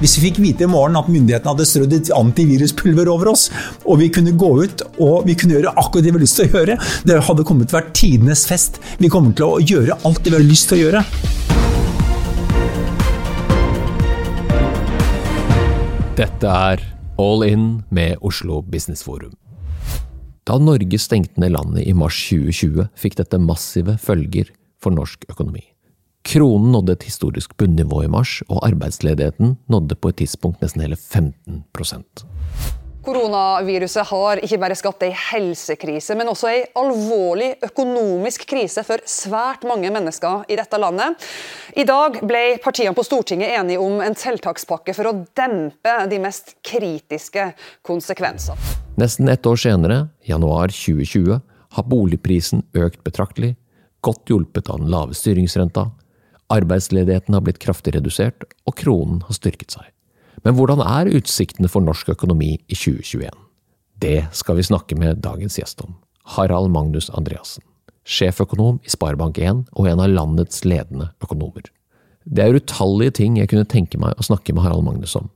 Hvis vi fikk vite i morgen at myndighetene hadde strødd et antiviruspulver over oss, og vi kunne gå ut og vi kunne gjøre akkurat det vi har lyst til å gjøre, det hadde kommet til å være tidenes fest. Vi kommer til å gjøre alt det vi har lyst til å gjøre. Dette er All In med Oslo Business Forum. Da Norge stengte ned landet i mars 2020, fikk dette massive følger for norsk økonomi. Kronen nådde et historisk bunnivå i mars, og arbeidsledigheten nådde på et tidspunkt nesten hele 15% Koronaviruset har ikke bare skapt ei helsekrise, men også ei alvorlig økonomisk krise for svært mange mennesker i dette landet. I dag ble partiene på Stortinget enige om en tiltakspakke for å dempe de mest kritiske konsekvensene. Nesten ett år senere, januar 2020, har boligprisen økt betraktelig, godt hjulpet av den lave styringsrenta, arbeidsledigheten har blitt kraftig redusert, og kronen har styrket seg. Men hvordan er utsiktene for norsk økonomi i 2021? Det skal vi snakke med dagens gjest om. Harald Magnus Andreassen. Sjeføkonom i Sparebank1 og en av landets ledende økonomer. Det er utallige ting jeg kunne tenke meg å snakke med Harald Magnus om.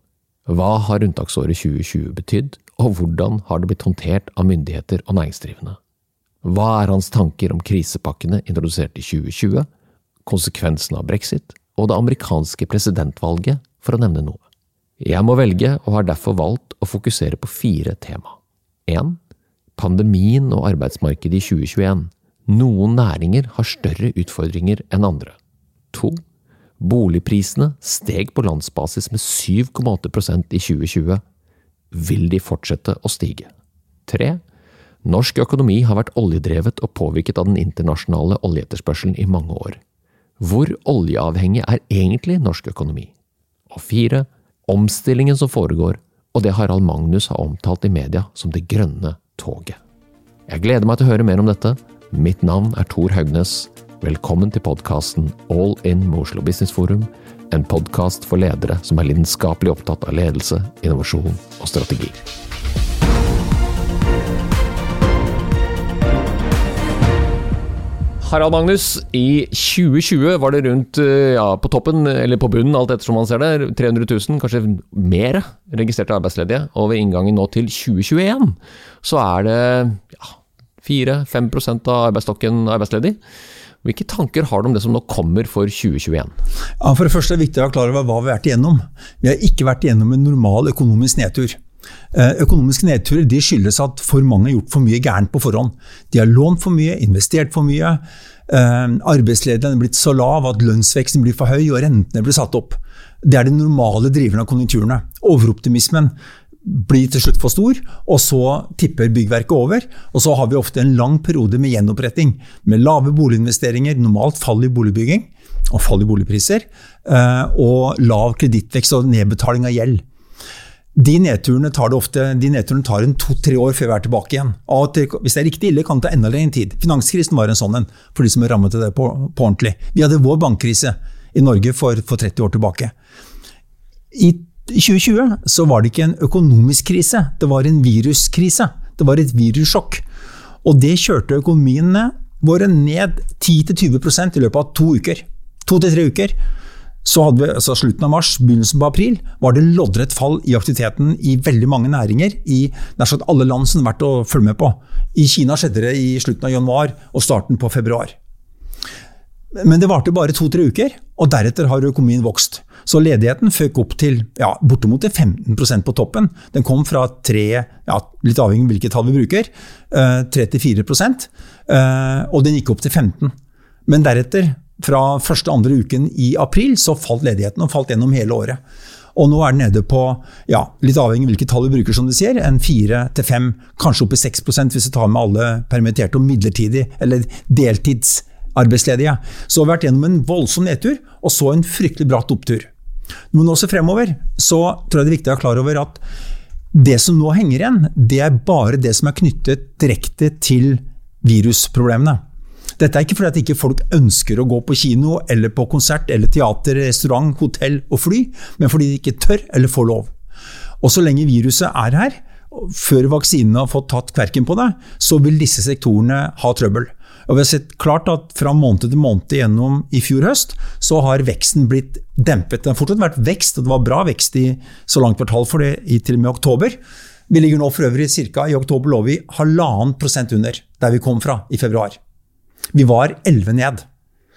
Hva har unntaksåret 2020 betydd, og hvordan har det blitt håndtert av myndigheter og næringsdrivende? Hva er hans tanker om krisepakkene introdusert i 2020, konsekvensene av brexit og det amerikanske presidentvalget, for å nevne noe? Jeg må velge, og har derfor valgt å fokusere på fire tema. 1. Pandemien og arbeidsmarkedet i 2021. Noen næringer har større utfordringer enn andre. 2. Boligprisene steg på landsbasis med 7,8% i 2020. Vil de fortsette å stige? 3. Norsk økonomi har vært oljedrevet og påvirket av den internasjonale oljeetterspørselen i mange år. Hvor oljeavhengig er egentlig norsk økonomi? Og fire, omstillingen som foregår, og det Harald Magnus har omtalt i media som det grønne toget. Jeg gleder meg til å høre mer om dette. Mitt navn er Tor Haugnes. Velkommen til podkasten All in med Oslo Business Forum, en podkast for ledere som er lidenskapelig opptatt av ledelse, innovasjon og strategi. Harald Magnus, i 2020 var det rundt eh, ja, på toppen, eller på bunnen, alt ettersom man ser det, 300 000, kanskje mer registrerte arbeidsledige. Og ved inngangen nå til 2021 så er det ja, 4-5 av arbeidsstokken arbeidsledig. Hvilke tanker har du om det som nå kommer for 2021? Ja, for det første er det viktig å være klar over hva vi har vært igjennom. Vi har ikke vært igjennom en normal økonomisk nedtur. Eh, økonomiske nedturer de skyldes at for mange har gjort for mye gærent på forhånd. De har lånt for mye, investert for mye. Eh, arbeidsledigheten er blitt så lav at lønnsveksten blir for høy og rentene blir satt opp. Det er de normale driverne av konjunkturene. Overoptimismen blir til slutt for stor, og så tipper byggverket over. Og så har vi ofte en lang periode med gjenoppretting, med lave boliginvesteringer, normalt fall i boligbygging og fall i boligpriser, eh, og lav kredittvekst og nedbetaling av gjeld. De nedturene tar det ofte de nedturene tar en to-tre år før vi er tilbake igjen. Til, hvis det er riktig ille, kan det ta enda lengre tid. Finanskrisen var en sånn en, for de som rammet det på, på, ordentlig. Vi hadde vår bankkrise i Norge for, for 30 år tilbake. I 2020 så var det ikke en økonomisk krise, det var en viruskrise. Det var et virussjokk. Og det kjørte økonomiene våre ned 10-20% i løpet av to uker. To til tre uker. Så hadde vi altså slutten av mars, begynnelsen på april, var det loddrett fall i aktiviteten i veldig mange næringer i nær sagt alle land som har verdt å følge med på. I Kina skjedde det i slutten av januar og starten på februar. Men det varte bare to-tre uker, og deretter har økonomien vokst. Så ledigheten føk opp til ja, bortimot 15% på toppen. Den kom fra 3, ja, litt avhengig av hvilket tall vi bruker, 3-4 fire prosent, og den gikk opp til 15 Men deretter fra første andre uken i april så falt ledigheten, og falt gjennom hele året. Og nå er den nede på, ja, litt avhengig av hvilke tall vi bruker, som du sier, en 4-5, kanskje opp i 6% hvis vi tar med alle permitterte og midlertidig, eller deltidsarbeidsledige. Så har vi vært gjennom en voldsom nedtur, og så en fryktelig bratt opptur. Men også fremover så tror jeg det er viktig å være klar over at det som nå henger igjen, det er bare det som er knyttet direkte til virusproblemene. Dette er ikke fordi at ikke folk ønsker å gå på kino eller på konsert eller teater, restaurant, hotell og fly, men fordi de ikke tør eller får lov. Og så lenge viruset er her, før vaksinene har fått tatt kverken på det, så vil disse sektorene ha trøbbel. Og vi har sett klart at fra måned til måned gjennom i fjor høst, så har veksten blitt dempet. Det har fortsatt vært vekst, og det var bra vekst i så langt kvartal for det i til og med oktober. Vi ligger nå for øvrig cirka, I oktober lå vi halvannen prosent under der vi kom fra i februar. Vi var 11 ned.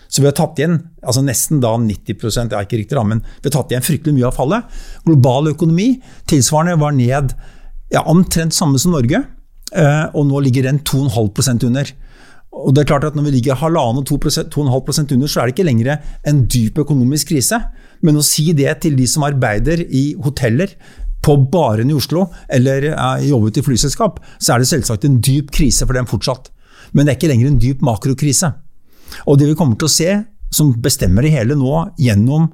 Så vi har tatt igjen altså nesten da 90 det er ikke riktig da, men vi har tatt igjen fryktelig mye av fallet. Global økonomi tilsvarende var ned ja, omtrent samme som Norge, eh, og nå ligger den 2,5% under. Og det er klart at Når vi ligger halvannen og 2,5% under, så er det ikke lenger en dyp økonomisk krise. Men å si det til de som arbeider i hoteller på Baren i Oslo, eller jobbet i flyselskap, så er det selvsagt en dyp krise for dem fortsatt. Men det er ikke lenger en dyp makrokrise. Og det vi kommer til å se, som bestemmer det hele nå gjennom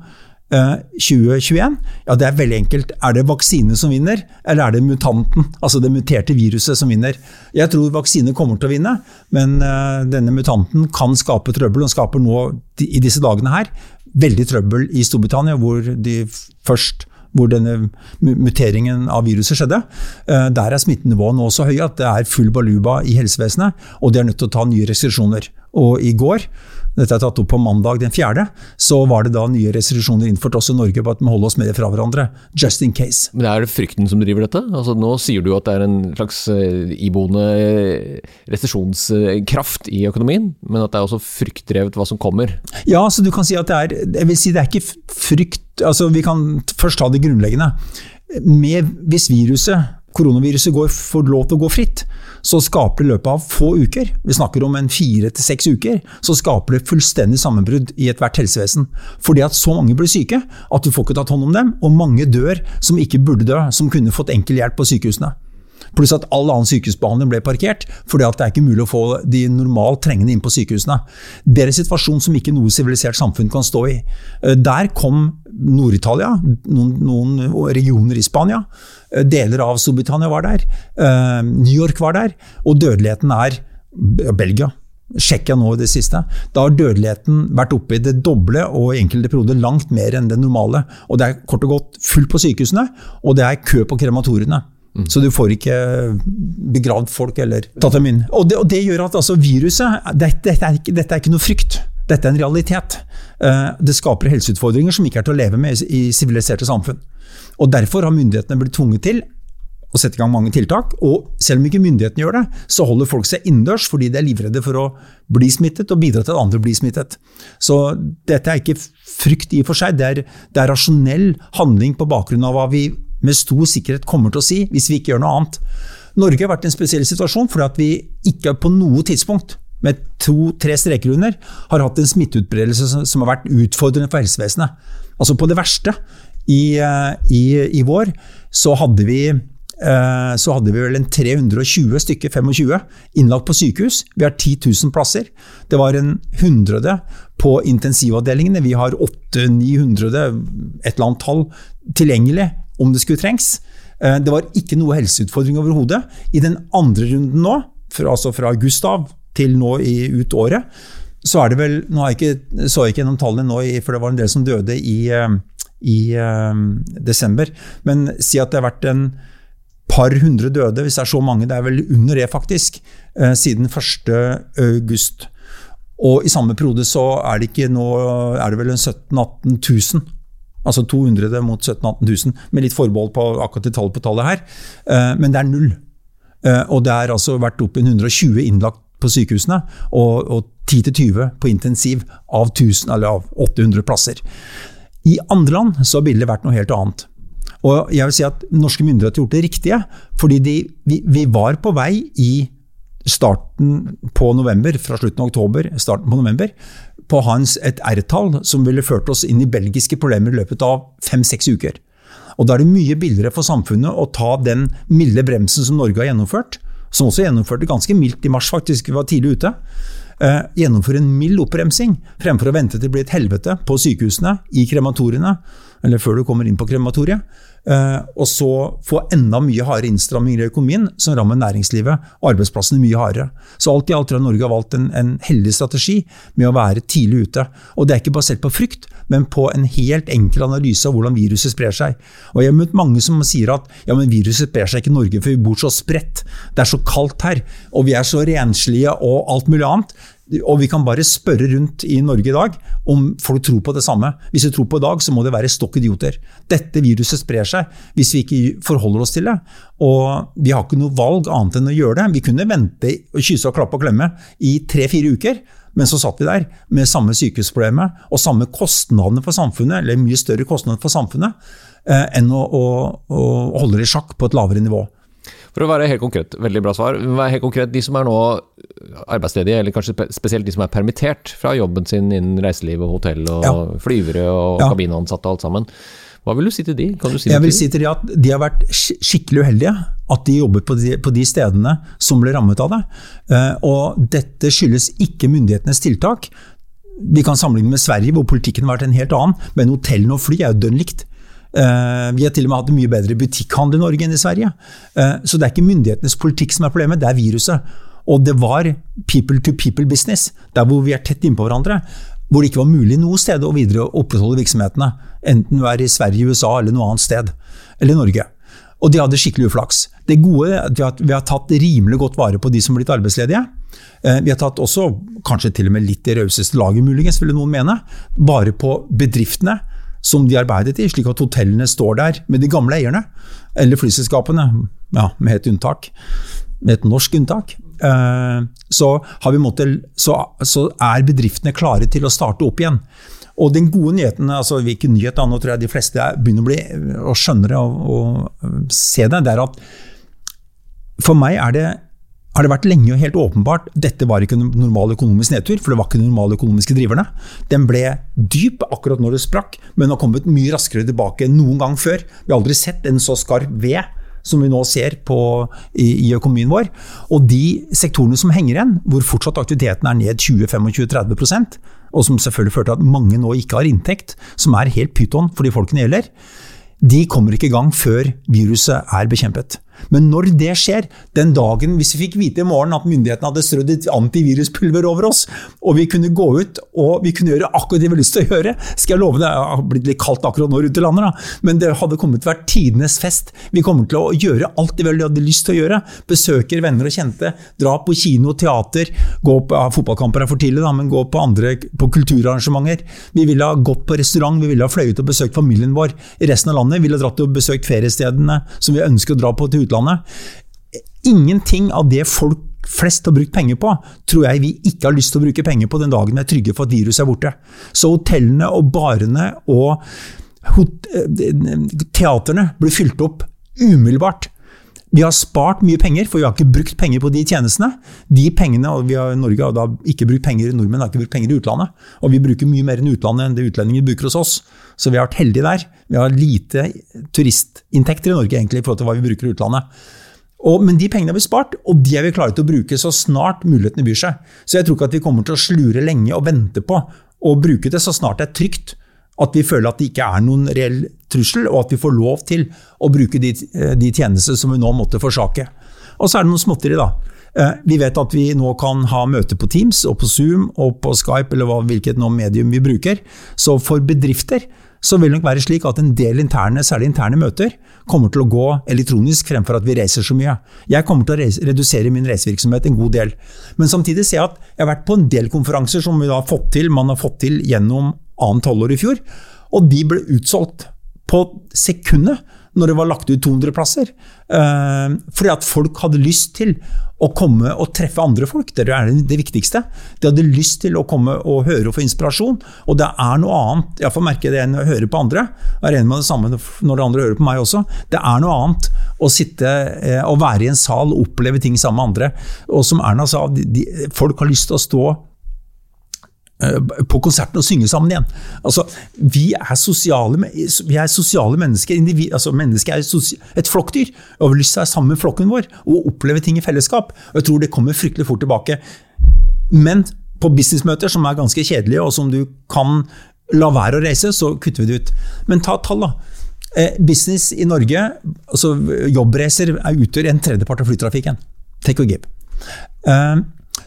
2021? Eh, ja, det er veldig enkelt. Er det vaksine som vinner, eller er det mutanten, altså det muterte viruset, som vinner? Jeg tror vaksine kommer til å vinne, men eh, denne mutanten kan skape trøbbel. og skaper nå, i disse dagene her, veldig trøbbel i Storbritannia, hvor de først hvor denne muteringen av viruset skjedde. Uh, der er smittenivåene nå så høye at det er full baluba i helsevesenet, og de er nødt til å ta nye restriksjoner. Og i går dette er tatt opp på mandag den 4., så var det da nye restriksjoner innført også i Norge på at vi må holde oss mer fra hverandre. Just in case. Men er det frykten som driver dette? Altså, nå sier du at det er en slags eh, iboende eh, restriksjonskraft i økonomien, men at det er også fryktdrevet hva som kommer? Ja, så du kan si at det er Jeg vil si det er ikke frykt altså Vi kan først ta det grunnleggende. Med, hvis viruset, koronaviruset går, får lov til å gå fritt, så skaper det i løpet av få uker, vi snakker om en fire til seks uker, så skaper det fullstendig sammenbrudd i ethvert helsevesen. Fordi at så mange blir syke at du får ikke tatt hånd om dem, og mange dør som ikke burde dø, som kunne fått enkel hjelp på sykehusene. Pluss at all annen sykehusbehandling ble parkert, fordi det er ikke mulig å få de normalt trengende inn på sykehusene. Det er en situasjon som ikke noe sivilisert samfunn kan stå i. Eh, der kom Nord-Italia, noen, noen, regioner i Spania, eh, deler av Storbritannia var der, eh, New York var der, og dødeligheten er Belgia. Tsjekkia nå i det siste. Da har dødeligheten vært oppe i det doble og i enkelte perioder langt mer enn det normale. Og Det er kort og godt fullt på sykehusene, og det er kø på krematoriene. Mm. Så du får ikke begravd folk eller tatt dem inn. Og det, og det gjør at altså, viruset dette, dette, er ikke, dette er ikke noe frykt. Dette er en realitet. Eh, det skaper helseutfordringer som ikke er til å leve med i siviliserte samfunn. Og Derfor har myndighetene blitt tvunget til å sette i gang mange tiltak. Og selv om ikke myndighetene gjør det, så holder folk seg innendørs fordi de er livredde for å bli smittet og bidra til at andre blir smittet. Så dette er ikke frykt i og for seg, det er, det er rasjonell handling på bakgrunn av hva vi med stor sikkerhet kommer til å si hvis vi ikke gjør noe annet. Norge har vært i en spesiell situasjon fordi at vi ikke på noe tidspunkt med to-tre streker under, har hatt en smitteutbredelse som har vært utfordrende for helsevesenet. Altså På det verste i, eh, i, i vår så hadde vi eh, så hadde vi vel en 320 stykker, 25, innlagt på sykehus. Vi har 10 000 plasser. Det var en 100 på intensivavdelingene. Vi har 800-900, et eller annet tall, tilgjengelig om det skulle trengs. Eh, det var ikke noe helseutfordring overhodet. I den andre runden nå, altså fra august av til nå i, ut året, så er det vel Nå jeg ikke, så jeg ikke gjennom tallene nå, for det var en del som døde i, eh, i uh, desember. Men si at det har vært en par hundre døde, hvis det er så mange, det er vel under det faktisk, uh, siden 1.8. Og i samme periode så er det, nå, er det vel en 17 000-18 000. Altså 200 mot 17 000-18 000, med litt forbehold på akkurat det tallet på tallet her. Uh, men det er null. Og det har altså vært opp i 120 innlagt på sykehusene, og 10-20 på intensiv av, 1000, av 800 plasser. I andre land så har bildet vært noe helt annet. Og jeg vil si at Norske myndigheter har gjort det riktige. fordi de, vi, vi, var på vei i starten på november, fra slutten av oktober, starten på november, på å ha et R-tall som ville ført oss inn i belgiske problemer i løpet av fem-seks uker. Og Da er det mye billigere for samfunnet å ta den milde bremsen som Norge har gjennomført, som også gjennomførte ganske mildt i mars, faktisk, vi var tidlig ute. Eh, gjennomføre en mild oppbremsing, fremfor å vente til det blir et helvete på sykehusene, i krematoriene, eller før du kommer inn på krematoriet. Eh, og så få enda mye hardere innstramminger i økonomien, som rammer næringslivet og arbeidsplassene mye hardere. Så alt i alt tror jeg Norge har valgt en, en heldig strategi med å være tidlig ute. Og det er ikke basert på frykt, men på en helt enkel analyse av hvordan viruset sprer seg. Og Jeg har møtt mange som sier at ja, men viruset sprer seg ikke i Norge, for vi bor så spredt. Det er så kaldt her, og vi er så renslige og alt mulig annet. Og vi kan bare spørre rundt i Norge i dag om folk tror på det samme. Hvis de tror på i dag, så må det være stokk idioter. Dette viruset sprer seg hvis vi ikke forholder oss til det. Og vi har ikke noe valg annet enn å gjøre det. Vi kunne vente og kysse og klappe og klemme i tre-fire uker. Men så satt vi der med samme sykehusproblemet og samme kostnadene for samfunnet, eller mye større kostnader for samfunnet, eh, enn å, å, å holde det i sjakk på et lavere nivå. For å være helt konkret, veldig bra svar. Vær helt konkret, De som er nå arbeidsledige, eller kanskje spesielt de som er permittert fra jobben sin innen reiseliv og hotell og ja. flyvere og ja. kabinansatte og alt sammen. Hva vil du si til de? Si jeg vil si til de at de har vært skikkelig uheldige. At de jobber på de, på de stedene som ble rammet av det. Uh, og dette skyldes ikke myndighetenes tiltak. Vi kan sammenligne med Sverige, hvor politikken har vært en helt annen. Men hotellene og fly er jo dønn likt. Uh, vi har til og med hatt mye bedre butikkhandel i Norge enn i Sverige. Uh, så det er ikke myndighetenes politikk som er problemet, det er viruset. Og det var people to people business, der hvor vi er tett innpå hverandre hvor det ikke var mulig noe sted å videre opprettholde virksomhetene. Enten du er i Sverige, USA eller noe annet sted. Eller Norge. Og de hadde skikkelig uflaks. Det gode er at vi har tatt rimelig godt vare på de som har blitt arbeidsledige. Eh, vi har tatt også, kanskje til og med litt i rauseste laget, muligens, ville noen mene, bare på bedriftene som de arbeidet i, slik at hotellene står der med de gamle eierne. Eller flyselskapene, ja, med et unntak. Med et norsk unntak. Eh, så, måttet, så, så, er bedriftene klare til å starte opp igjen. Og den gode nyheten, altså hvilken nyhet da, nå tror jeg de fleste begynner å bli og skjønner det og, og se det, det er at for meg er det har det vært lenge og helt åpenbart dette var ikke en normal økonomisk nedtur, for det var ikke de normale økonomiske driverne. Den ble dyp akkurat når det sprakk, men har kommet mye raskere tilbake enn noen gang før. Vi har aldri sett en så skarp ved som vi nå ser på, i, i, økonomien vår. Og de sektorene som henger igjen, hvor fortsatt aktiviteten er ned 20-25-30% og som selvfølgelig fører til at mange nå ikke har inntekt, som er helt pyton for de folkene gjelder, de kommer ikke i gang før viruset er bekjempet. Men når det skjer, den dagen hvis vi fikk vite i morgen at myndighetene hadde strødd et antiviruspulver over oss, og vi kunne gå ut og vi kunne gjøre akkurat det vi har lyst til å gjøre, skal jeg love deg, det har blitt litt kaldt akkurat nå rundt i landet, da. men det hadde kommet til å være tidenes fest. Vi kommer til å gjøre alt det vi hadde lyst til å gjøre. Besøker venner og kjente, dra på kino, teater, gå på ja, fotballkamper er for tidlig, da, men gå på andre på kulturarrangementer. Vi ville ha gått på restaurant, vi ville ha fløyet og besøkt familien vår i resten av landet. Vi ville ha dratt og besøkt feriestedene som vi ønsker å dra på til utlandet. Ingenting av det folk flest har brukt penger på, tror jeg vi ikke har lyst til å bruke penger på den dagen vi er trygge for at viruset er borte. Så hotellene og barene og teaterne blir fylt opp umiddelbart. Vi har spart mye penger, for vi har ikke brukt penger på de tjenestene. De pengene, og har, Norge har da ikke brukt penger, nordmenn har ikke brukt penger i utlandet. Og vi bruker mye mer enn utlandet enn det utlendinger bruker hos oss. Så vi har vært heldige der. Vi har lite turistinntekter i Norge egentlig i forhold til hva vi bruker i utlandet. Og, men de pengene har vi spart, og de er vi klare til å bruke så snart mulighetene byr seg. Så jeg tror ikke at vi kommer til å slure lenge og vente på å bruke det så snart det er trygt at vi føler at det ikke er noen reell trussel, og at vi får lov til å bruke de, eh, de tjenester som vi nå måtte forsake. Og så er det noen småtteri, da. Eh, vi vet at vi nå kan ha møter på Teams og på Zoom og på Skype eller hvilket medium vi bruker. Så for bedrifter så vil det nok være slik at en del interne, særlig interne møter kommer til å gå elektronisk fremfor at vi reiser så mye. Jeg kommer til å redusere min reisevirksomhet en god del. Men samtidig ser jeg at jeg har vært på en del konferanser som vi da har fått til, man har fått til gjennom annet halvår i fjor. Og de ble utsolgt på sekundet når det var lagt ut 200 plasser. Uh, fordi at folk hadde lyst til å komme og treffe andre folk. Det er det viktigste. De hadde lyst til å komme og høre og få inspirasjon. Og det er noe annet, jeg får merke det enn å høre på andre. Jeg er enig med det samme når de andre hører på meg også. Det er noe annet å sitte eh, og være i en sal og oppleve ting sammen med andre. Og som Erna sa, de, folk har lyst til å stå Eh, på konserten og synge sammen igjen. Altså, vi er sosiale, vi er sosiale mennesker. Individ, altså, mennesket er et flokkdyr. Og har lyst til å være sammen med flokken vår og oppleve ting i fellesskap. Og jeg tror det kommer fryktelig fort tilbake. Men på businessmøter som er ganske kjedelige, og som du kan la være å reise, så kutter vi det ut. Men ta tall, da. Eh, business i Norge, altså jobbreiser, utgjør en tredjepart av flytrafikken. Take or give. Eh,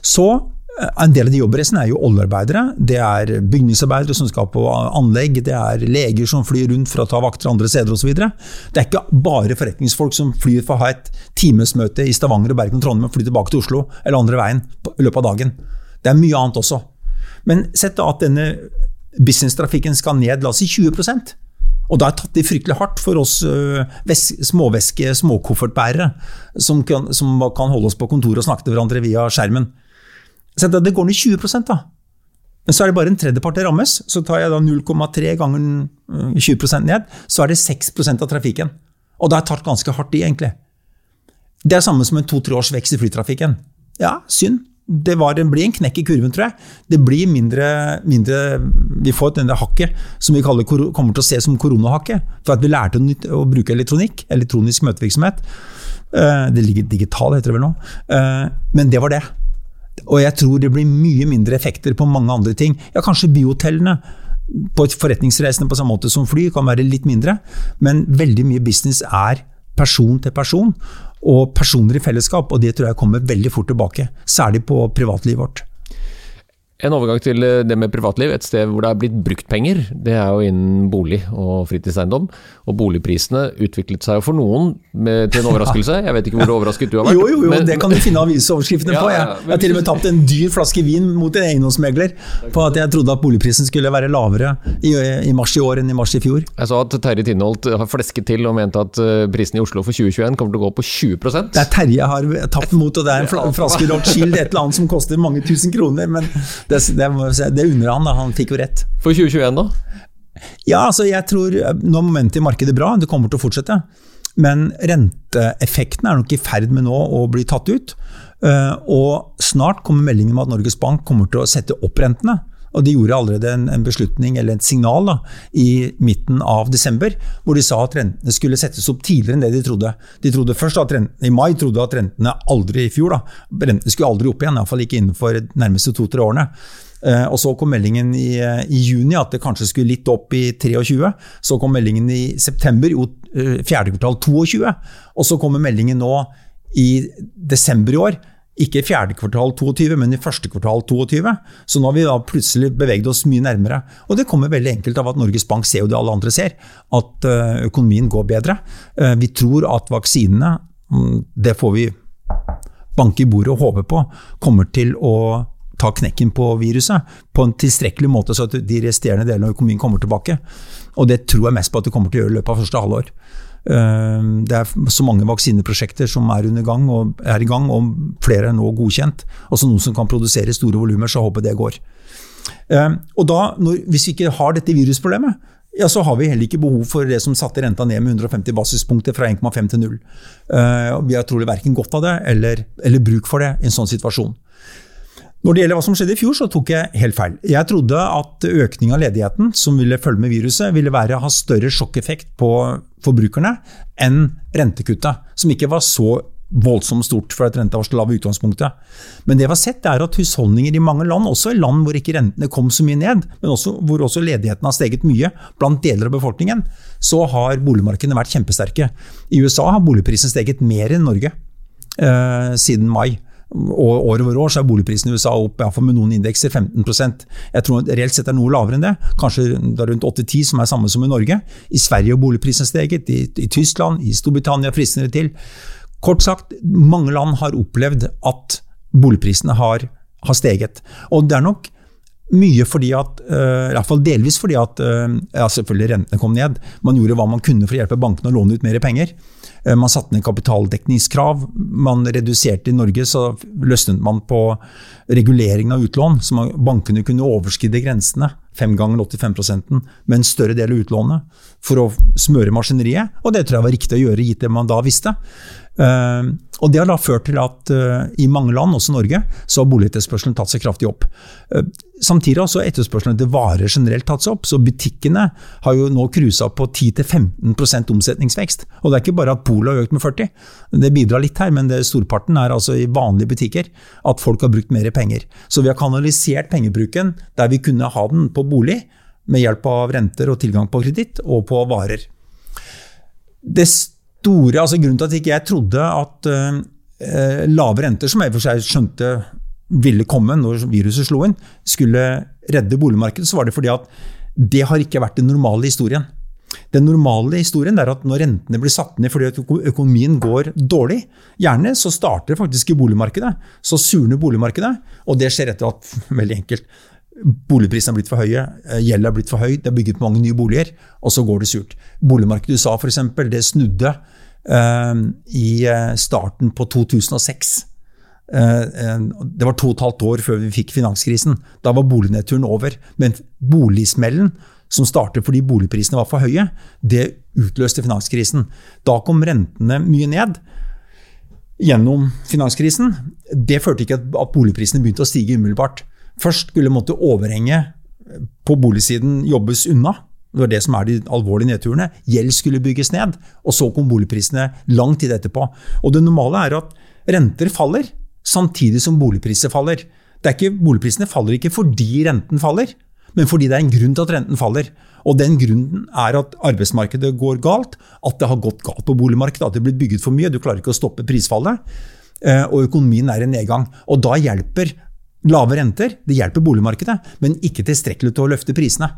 så en del av de jobbreisene er jo oljearbeidere. Det er bygningsarbeidere som skal på anlegg. Det er leger som flyr rundt for å ta vakter andre steder osv. Det er ikke bare forretningsfolk som flyr for å ha et timesmøte i Stavanger, og Bergen og Trondheim og fly tilbake til Oslo eller andre veien i løpet av dagen. Det er mye annet også. Men sett da at denne businesstrafikken skal ned, la oss si 20 og da er tatt det fryktelig hardt for oss småveske, småkoffertbærere, som som kan holde oss på kontoret og snakke til hverandre via skjermen. Så det går ned 20 da. Men så er det bare en tredjepart det rammes. Så tar jeg da 0,3 ganger 20% ned, så er det 6% av trafikken. Og da er tatt ganske hardt i, egentlig. Det er samme som en to-tre års vekst i flytrafikken. Ja, synd. Det, var, det, blir en knekk i kurven, tror jeg. Det blir mindre, mindre Vi får denne hakket som vi kaller, kommer til å se som koronahakket. For at vi lærte å bruke elektronikk, elektronisk møtevirksomhet. Eh, det ligger digital, heter det vel nå. Eh, men det var det. Og jeg tror det blir mye mindre effekter på mange andre ting. Ja, kanskje byhotellene på et forretningsreisende på samme måte som fly kan være litt mindre, men veldig mye business er person til person og personer i fellesskap, og det tror jeg kommer veldig fort tilbake. Særlig på privatlivet vårt. En overgang til eh, det med privatliv. Et sted hvor det er blitt brukt penger, det er jo innen bolig og fritidseiendom. Og boligprisene utviklet seg jo for noen med, til en overraskelse. Jeg vet ikke hvor overrasket du har vært. Jo, jo, jo, men, det kan du finne avisoverskriftene ja, på. Jeg, jeg har til og med tapt en dyr flaske vin mot en eiendomsmegler på at jeg trodde at boligprisen skulle være lavere i, i mars i år enn i mars i fjor. Jeg sa at Terje Tinholt har flesket til og mente at eh, prisen i Oslo for 2021 kommer til å gå på 20 Det er Terje jeg har tapt mot, og det er en flaske Rothschild, et eller annet som koster mange tusen kroner. men det, det, det unner han. da, Han fikk jo rett. For 2021, da? Ja, altså jeg tror Nå er momentet i markedet bra, det kommer til å fortsette. Men renteeffekten er nok i ferd med nå å bli tatt ut. Eh, og snart kommer meldingen om at Norges Bank kommer til å sette opp rentene. Og de gjorde allerede en, en beslutning, eller et signal, da, i midten av desember, hvor de sa at rentene skulle settes opp tidligere enn det de trodde. De trodde først at rentene, I mai trodde at rentene aldri i fjor, da, rentene skulle aldri opp igjen, iallfall ikke innenfor de nærmeste to-tre årene. Uh, og Så kom meldingen i, i, juni at det kanskje skulle litt opp i 23. Så kom meldingen i september, jo uh, fjerde kvartal 22. Og så kommer meldingen nå i desember i år ikke i fjerde kvartal 22, men i første kvartal 22. Så nå har vi plutselig beveget oss mye nærmere. Og det kommer veldig enkelt av at Norges Bank ser jo det alle andre ser, at eh, økonomien går bedre. Eh, vi tror at vaksinene, mm, det får vi banke i bordet og håpe på, kommer til å ta knekken på viruset på en tilstrekkelig måte, så at de resterende delene av økonomien kommer tilbake. Og det tror jeg mest på at det kommer til å gjøre i løpet av første halvår. Eh, det er så mange vaksineprosjekter som er, gang er i gang, og flere er nå godkjent. Også noen som kan produsere store volumer, så håper det går. Eh, og da, når, Hvis vi ikke har dette virusproblemet, ja, så har vi heller ikke behov for det som satte renta ned med 150 basispunkter fra 1,5 til 0. Eh, vi har trolig verken godt av det eller, eller bruk for det i en sånn situasjon. Når det gjelder hva som skjedde i fjor, så tok jeg helt feil. Jeg trodde at økning av ledigheten som ville følge med viruset, ville være, ha større sjokkeffekt på forbrukerne enn rentekuttet, som ikke var så voldsomt stort for at renta var så lav i utgangspunktet. Men det vi har sett er at husholdninger i mange land, også i land hvor ikke rentene kom så mye ned, men også, hvor også ledigheten har steget mye blant deler av befolkningen, så har boligmarkedene vært kjempesterke. I USA har boligprisen steget mer enn Norge eh, siden mai. Og år over år så er boligprisen i USA opp med noen indekser 15% Jeg tror reelt sett er noe lavere enn det. Kanskje det er rundt 8-10 som er samme som i Norge. I Sverige har boligprisen steget, i, i Tyskland, i Storbritannia frister det til. Kort sagt, mange land har opplevd at boligprisene har, har steget. Og det er nok mye fordi at, uh, i hvert fall delvis fordi at uh, ja, selvfølgelig rentene kom ned. Man gjorde hva man kunne for å hjelpe bankene å låne ut mer penger. Uh, man satte ned kapitaldekningskrav. Man reduserte i Norge, så løsnet man på reguleringen av utlån. Så man, bankene kunne overskride grensene, fem ganger 85 med en større del av utlånet, for å smøre maskineriet. Og det tror jeg var riktig å gjøre, gitt det man da visste. Uh, og Det har da ført til at uh, i mange land, også Norge, så har boligetterspørselen tatt seg kraftig opp. Uh, samtidig har etterspørselen etter varer generelt tatt seg opp. så Butikkene har jo nå cruisa på 10-15% omsetningsvekst. Og Det er ikke bare at polet har økt med 40, det bidrar litt her, men det storparten er altså i vanlige butikker at folk har brukt mer penger. Så vi har kanalisert pengebruken der vi kunne ha den på bolig, med hjelp av renter og tilgang på kreditt, og på varer. Det store, altså Grunnen til at ikke jeg trodde at uh, lave renter, som jeg for seg skjønte ville komme når viruset slo inn, skulle redde boligmarkedet, så var det fordi at det har ikke vært den normale historien. Den normale historien er at når rentene blir satt ned fordi økonomien går dårlig, gjerne så starter det faktisk i boligmarkedet. Så surner boligmarkedet, og det skjer etter at veldig enkelt, boligprisene har blitt for høye, gjelden gjelda har blitt for høy, det er bygget mange nye boliger, og så går det surt. Boligmarkedet i USA f.eks., det snudde uh, i eh, starten på 2006. Uh, det var to og et halvt år før vi fikk finanskrisen. Da var bolignedturen over. Men boligsmellen som startet fordi boligprisene var for høye, det utløste finanskrisen. Da kom rentene mye ned gjennom finanskrisen. Det førte ikke at boligprisene begynte å stige umiddelbart. Først skulle måtte overhenget på boligsiden jobbes unna. Det var det som er de alvorlige nedturene. Gjeld skulle bygges ned, og så kom boligprisene lang tid etterpå. Og Det normale er at renter faller samtidig som boligpriser faller. Er ikke, boligprisene faller ikke fordi renten faller, men fordi det er en grunn til at renten faller. Og den grunnen er at arbeidsmarkedet går galt, at det har gått galt på boligmarkedet, at det er blitt bygget for mye, du klarer ikke å stoppe prisfallet, eh, og økonomien er i nedgang. Og da hjelper lave renter det hjelper boligmarkedet, men ikke tilstrekkelig til å løfte prisene.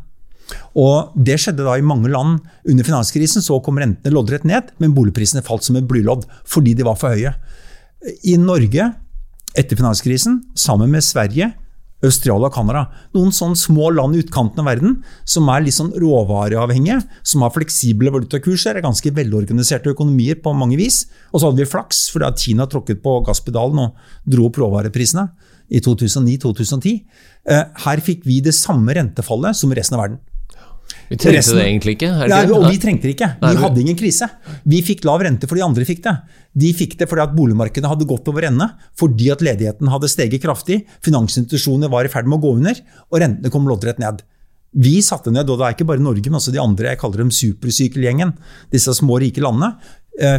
Og Det skjedde da i mange land under finanskrisen. Så kom rentene loddrett ned, men boligprisene falt som et blylodd fordi de var for høye. I Norge, etter finanskrisen, sammen med Sverige, Australia og Canada. Noen sånne små land i utkanten av verden som er litt sånn råvareavhengige, som har fleksible valutakurser, er ganske velorganiserte økonomier på mange vis. Og så hadde vi flaks fordi at Kina tråkket på gasspedalen og dro opp råvareprisene i 2009-2010. Eh, her fikk vi det samme rentefallet som resten av verden. Vi trengte Resten, det egentlig ikke? Nei, og vi trengte det ikke. Vi hadde ingen krise. Vi fikk lav rente fordi andre fikk det. De fikk det fordi at boligmarkedet hadde gått over ende, fordi at ledigheten hadde steget kraftig, finansinstitusjoner var i ferd med å gå under, og rentene kom loddrett ned. Vi satte ned, og det er ikke bare Norge, men også de andre, jeg kaller dem supersykkelgjengen, disse små, rike landene,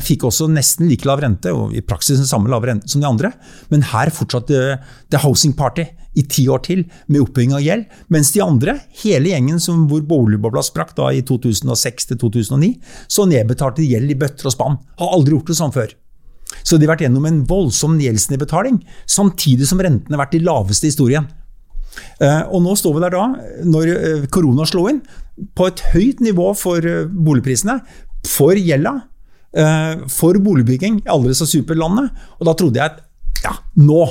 fikk også nesten like lav rente, og i praksis den samme lave rente som de andre. Men her fortsatte The Housing Party i ti år til med oppbygging av gjeld. Mens de andre, hele gjengen som hvor boligbobla sprakk da i 2006 2009, så nedbetalte gjeld i bøtter og spann. Har aldri gjort det sånn før. Så de har vært gjennom en voldsom gjeldsnedbetaling, samtidig som rentene har vært de laveste i historien. Eh, og nå står vi der da, når eh, korona slo inn, på et høyt nivå for eh, boligprisene, for gjelda, for boligbygging i alle disse superlandene. Og da trodde jeg at ja, nå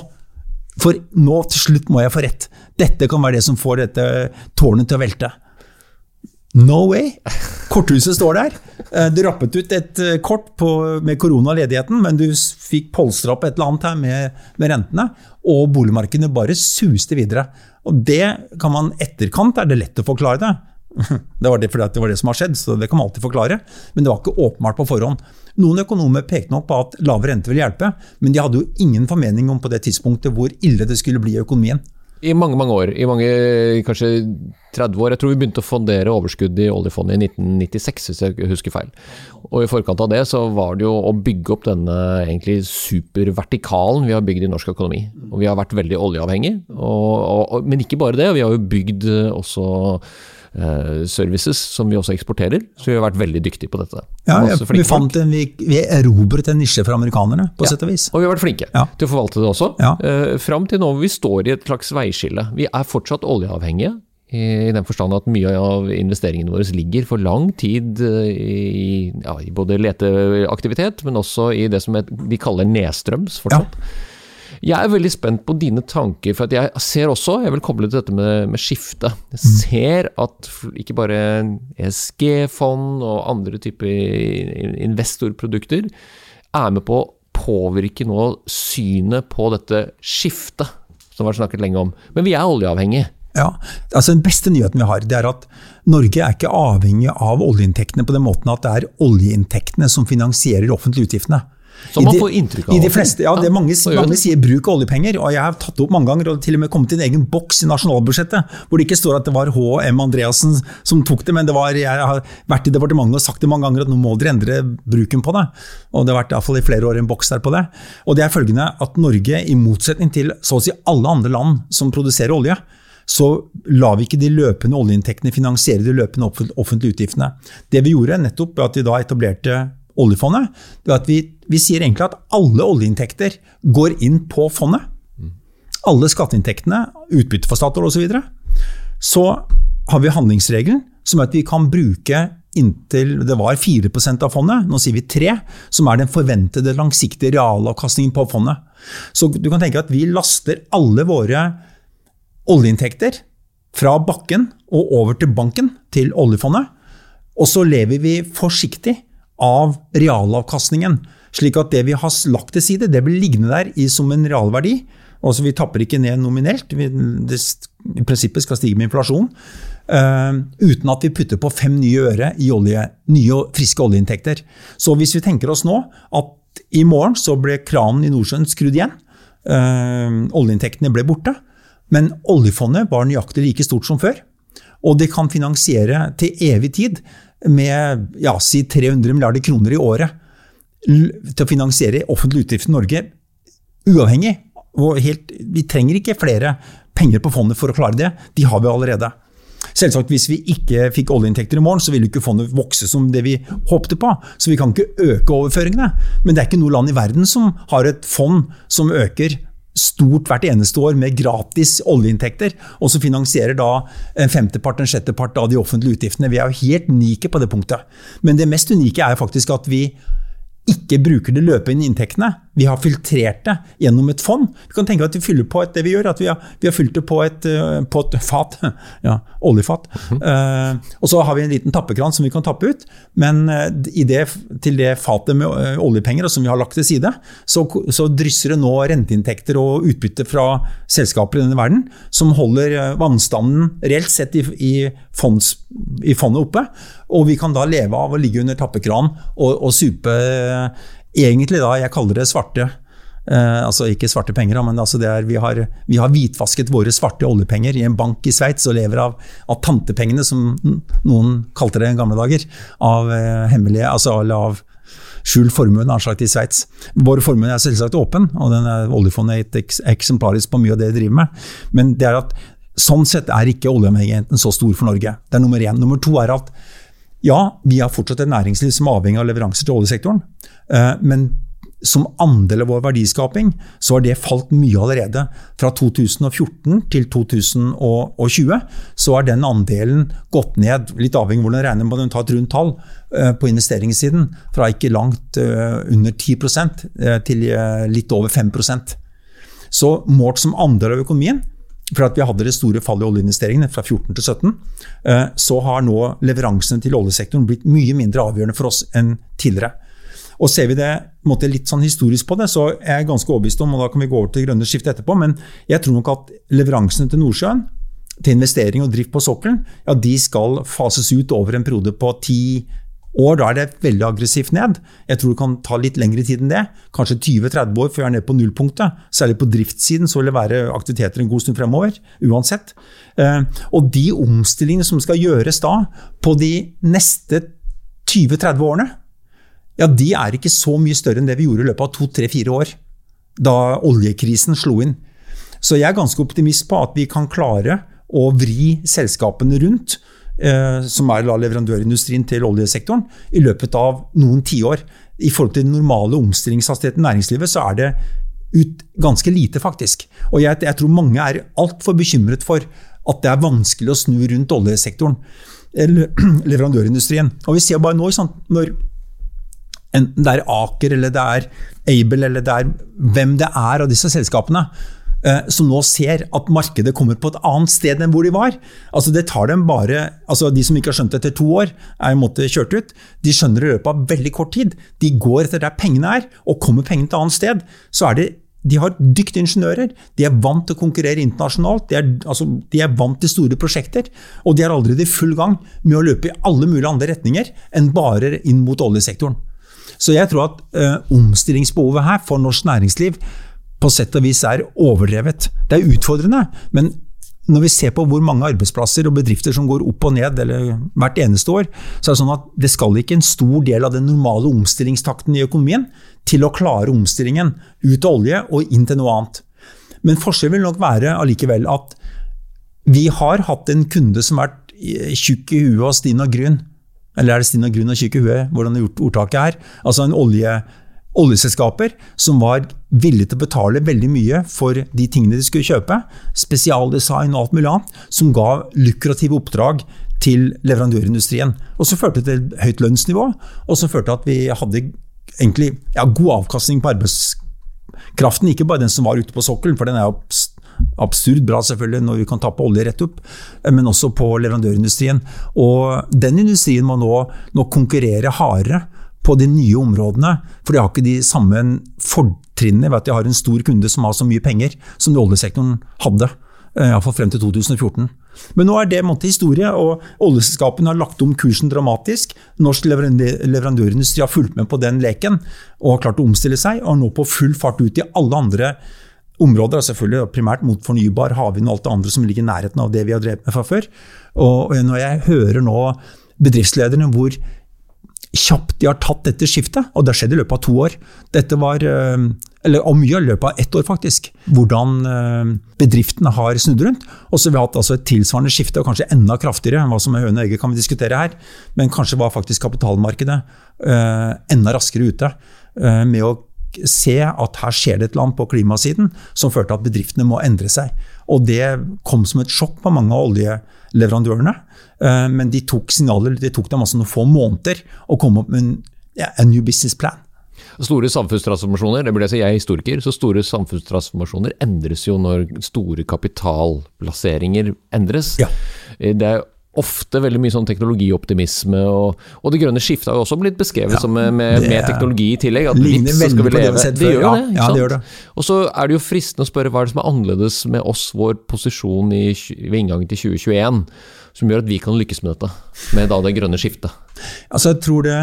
for nå til slutt må jeg få rett. Dette kan være det som får dette tårnet til å velte. No way! Korthuset står der. Eh, du rappet ut et eh, kort på, med koronaledigheten, men du fikk polstra opp et eller annet her med, med rentene, og boligmarkedene bare suste videre. Og det kan man etterkant er det lett å forklare det. Det var det det var det som har skjedd, så det kan man alltid forklare. Men det var ikke åpenbart på forhånd. Noen økonomer pekte nok på at lave rente ville hjelpe, men de hadde jo ingen formening om på det tidspunktet hvor ille det skulle bli i økonomien. I mange mange år, i mange, kanskje 30 år. Jeg tror vi begynte å fondere overskudd i oljefondet i 1996, hvis jeg husker feil. Og I forkant av det så var det jo å bygge opp denne egentlig supervertikalen vi har bygd i norsk økonomi. Og Vi har vært veldig oljeavhengig, og, og, men ikke bare det. Vi har jo bygd også services som vi også eksporterer. Så vi har vært veldig dyktige på dette. Ja, ja vi, fant en, vi, vi erobret en nisje for amerikanerne, på ja, sett og vis. Og vi har vært flinke ja. til å forvalte det også. Ja. Uh, fram til nå hvor vi står i et slags veiskille. Vi er fortsatt oljeavhengige. I, i den forstand at mye av investeringene våre ligger for lang tid eh, i, ja, i både leteaktivitet, men også i det som vi kaller nedstrøms fortsatt. Ja. Jeg er veldig spent på dine tanker, for jeg ser også, jeg vil koble til dette med, med skifte. Jeg mm. ser at ikke bare ESG-fond og andre typer investorprodukter er med på å påvirke nå synet på dette skiftet, som vi har snakket lenge om. Men vi er oljeavhengige. Ja, altså Den beste nyheten vi har, det er at Norge er ikke avhengig av oljeinntektene på den måten at det er oljeinntektene som finansierer offentlige utgiftene. Som man får inntrykk av. I de fleste, ja, det mange, mange sier bruk av oljepenger, og jeg har tatt det opp mange ganger og til og med kommet til en egen boks i nasjonalbudsjettet, hvor det ikke står at det var H.M. Andreassen som tok det, men det var, jeg har vært i departementet og sagt det mange ganger at nå må dere endre bruken på det. Og det har vært i, hvert fall i flere år en boks der på det. Og det er følgende at Norge, i motsetning til så å si alle andre land som produserer olje, så lar vi ikke de løpende oljeinntektene finansiere de løpende offentlige utgiftene. Det vi gjorde, nettopp at vi da etablerte oljefondet, det er at vi, vi sier egentlig at alle oljeinntekter går inn på fondet. Alle skatteinntektene, utbytte for Statoil osv. Så, så har vi handlingsregelen, som er at vi kan bruke inntil det var 4% av fondet, nå sier vi 3 som er den forventede langsiktige realavkastningen på fondet. Så du kan tenke at vi laster alle våre oljeinntekter fra bakken og over til banken, til oljefondet. Og så lever vi forsiktig av realavkastningen. Slik at det vi har lagt til side, det blir liggende der som en realverdi. Altså Vi tapper ikke ned nominelt. Vi, det, I prinsippet skal stige med inflasjon. Uh, uten at vi putter på fem nye øre i olje, nye friske oljeinntekter. Så hvis vi tenker oss nå at i morgen så ble kranen i Nordsjøen skrudd igjen. Uh, oljeinntektene ble borte. Men oljefondet var nøyaktig like stort som før. Og det kan finansiere til evig tid med ja, si 300 milliarder kroner i året til å finansiere offentlige utgifter i Norge, uavhengig. Helt, vi trenger ikke flere penger på fondet for å klare det. De har vi allerede. Selvsagt, Hvis vi ikke fikk oljeinntekter i morgen, så ville ikke fondet vokse som det vi håpte på. Så vi kan ikke øke overføringene. Men det er ikke noe land i verden som har et fond som øker stort hvert eneste år med gratis oljeinntekter, og så finansierer da en femtepart, en sjettepart av de offentlige utgiftene. Vi er jo helt unike på det punktet. Men det mest unike er faktisk at vi ikke bruker de løpende inntektene. Vi har filtrert det gjennom et fond. Vi kan tenke at vi fyller på et, det vi gjør, at vi har, vi har fylt det på et, eh, på et fat. Ja, oljefat. Mm. Uh, og så har vi en liten tappekran som vi kan tappe ut. Men uh, det, til det fatet med oljepenger oljepenger som vi har lagt til side, så, så, drysser det nå renteinntekter og utbytte fra selskaper i denne verden som holder vannstanden reelt sett i, i, fonds, i fondet oppe. Og vi kan da leve av å ligge under tappekran og, og supe egentlig da, jeg kaller det svarte eh, altså ikke svarte penger, men altså er, vi, har, vi, har, hvitvasket våre svarte oljepenger i en bank i Sveits og lever av, av, tantepengene, som noen kalte det i gamle dager. Av eh, hemmelige, altså av skjult formue i Sveits. Vår formue er selvsagt åpen, og den er oljefondet er eksemplarisk på mye av det de driver med. Men det er at sånn sett er ikke oljeavhengigheten så stor for Norge. Det er nummer én. Nummer to er at ja, vi har fortsatt et næringsliv som er avhengig av leveranser til oljesektoren. Eh, men som andel av vår verdiskaping, så har det falt mye allerede. Fra 2014 til 2020 så har den andelen gått ned, litt avhengig av hvordan regner man tar et rundt tall, eh, på investeringssiden. Fra ikke langt eh, under 10% til litt over 5% Så målt som andel av økonomien for at vi hadde det store fallet i oljeinvesteringene fra 14 til 17, eh, så har nå leveransene til oljesektoren blitt mye mindre avgjørende for oss enn tidligere. Og Ser vi det litt sånn historisk på det, så er jeg ganske overbevist om, og da kan vi gå over til grønne skiftet etterpå, men jeg tror nok at leveransene til Nordsjøen, til investering og drift på sokkelen, ja, de skal fases ut over en periode på 10 år, da er det veldig aggressivt ned. Jeg tror det kan ta litt lengre tid enn det. Kanskje 20-30 år før jeg er nede på nullpunktet. Særlig på driftssiden så vil det være aktiviteter en god stund fremover. Uansett. Eh, og de omstillingene som skal gjøres da, på de neste 20-30 årene, ja, de er ikke så mye større enn det vi gjorde i løpet av to-tre-fire år. Da oljekrisen slo inn. Så jeg er ganske optimist på at vi kan klare å vri selskapene rundt Eh, som er leverandørindustrien til oljesektoren, i løpet av noen tiår. I forhold til den normale omstillingshastigheten i næringslivet, så er det ut ganske lite, faktisk. Og jeg, jeg tror mange er altfor bekymret for at det er vanskelig å snu rundt oljesektoren, eller leverandørindustrien. Og vi ser bare nå, sant, når enten det er Aker eller det er Able eller det er hvem det er av disse selskapene, Eh, som nå ser at markedet kommer på et annet sted enn hvor de var. Altså det tar dem bare, altså De som ikke har skjønt det etter to år, er i måte kjørt ut. De skjønner det i løpet av veldig kort tid. De går etter der pengene er, og kommer pengene til et annet sted. så er det de har dyktige ingeniører, de er vant til å konkurrere internasjonalt, de er, altså, de er, vant til store prosjekter. Og de er allerede i full gang med å løpe i alle mulige andre retninger enn bare inn mot oljesektoren. Så jeg tror at ø, omstillingsbehovet her for norsk næringsliv på sett og vis er overdrevet. Det er utfordrende, men når vi ser på hvor mange arbeidsplasser og bedrifter som går opp og ned eller hvert eneste år, så er det sånn at det skal ikke en stor del av den normale omstillingstakten i økonomien til å klare omstillingen ut av olje og inn til noe annet. Men forskjellen vil nok være allikevel at vi har hatt en kunde som har vært tjukk i huet og stinn og grunn. Eller er det stinn og grunn og tjukk i huet, hvordan ordtaket er? Altså en olje oljeselskaper som var villige til å betale veldig mye for de tingene de skulle kjøpe, spesialdesign og alt mulig annet, som ga lukrative oppdrag til leverandørindustrien. Og så førte det til høyt lønnsnivå, og så førte det at vi hadde egentlig ja, god avkastning på arbeidskraften. Ikke bare den som var ute på sokkelen, for den er jo absurd bra selvfølgelig når vi kan tappe olje rett opp, men også på leverandørindustrien. Og den industrien må nå, nå konkurrere hardere på de nye områdene, for de har ikke de samme fortrinnene ved at de har en stor kunde som har så mye penger som oljesektoren hadde. Eh, Iallfall frem til 2014. Men nå er det måte historie, og oljeselskapene har lagt om kursen dramatisk. Norsk leverandørindustri har fulgt med på den leken og har klart å omstille seg, og er nå på full fart ut i alle andre områder. selvfølgelig Primært mot fornybar, havvind og alt det andre som ligger i nærheten av det vi har drevet med fra før. Og når jeg hører nå bedriftslederne hvor kjapt de har tatt dette skiftet, og det har skjedd i løpet av to år. Dette var, eh, eller og mye i løpet av ett år, faktisk. Hvordan eh, bedriftene har snudd rundt. Og så har vi hatt altså et tilsvarende skifte, og kanskje enda kraftigere. Hva som er høne og egget kan vi diskutere her, men kanskje var faktisk kapitalmarkedet uh, enda raskere ute med å se at her skjer det et eller annet på klimasiden som førte til at bedriftene må endre seg. Og det kom som et sjokk på mange av oljeleverandørene. Eh, men de tok signaler, det tok dem altså noen få måneder å komme opp med en, ja, en new business plan. Store samfunnstransformasjoner, det burde jeg si, jeg er historiker, så store samfunnstransformasjoner endres jo når store kapitalplasseringer endres. Ja. Eh, det er ofte veldig mye sånn teknologioptimisme, og, og det grønne skiftet har jo også blitt beskrevet ja, som med, med, med, teknologi i tillegg. At veldig på det vi har sett før. Ja, det, ja, det gjør det. Og så er det jo fristende å spørre hva er det som er annerledes med oss, vår posisjon i, ved inngangen til 2021, som gjør at vi kan lykkes med dette, med da det grønne skiftet? Altså, jeg tror det,